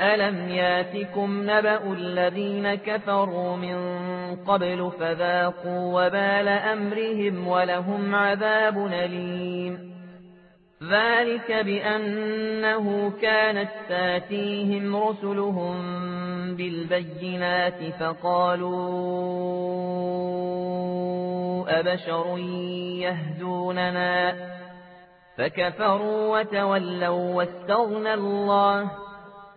ألم ياتكم نبأ الذين كفروا من قبل فذاقوا وبال أمرهم ولهم عذاب أليم ذلك بأنه كانت تاتيهم رسلهم بالبينات فقالوا أبشر يهدوننا فكفروا وتولوا واستغنى الله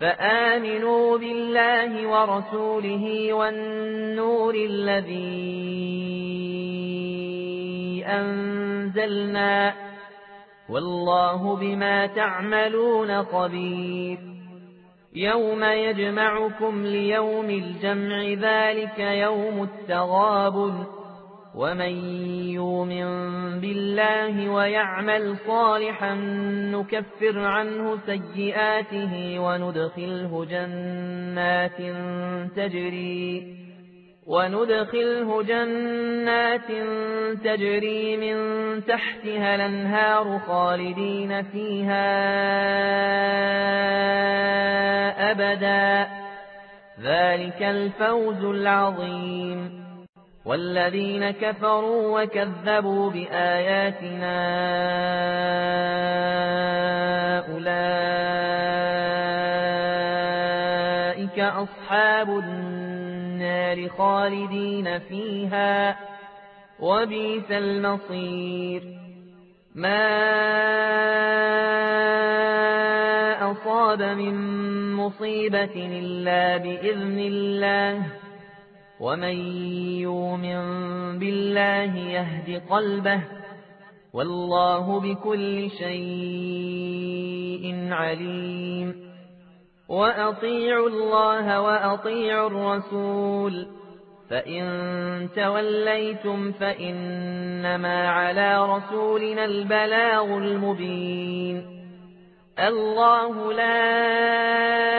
فآمنوا بالله ورسوله والنور الذي أنزلنا والله بما تعملون خبير يوم يجمعكم ليوم الجمع ذلك يوم التغابن ومن يؤمن بالله ويعمل صالحا نكفر عنه سيئاته وندخله جنات تجري وندخله جنات تجري من تحتها الأنهار خالدين فيها أبدا. ذلك الفوز العظيم. والذين كفروا وكذبوا بآياتنا أولئك أصحاب النار خالدين فيها وبيث المصير. ما أصاب من مصيبة إلا بإذن الله. ومن يؤمن بالله يهد قلبه والله بكل شيء عليم وأطيعوا الله وأطيعوا الرسول فإن توليتم فإنما على رسولنا البلاغ المبين الله لا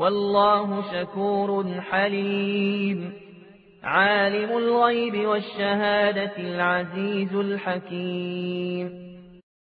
والله شكور حليم. عالم الغيب والشهادة العزيز الحكيم.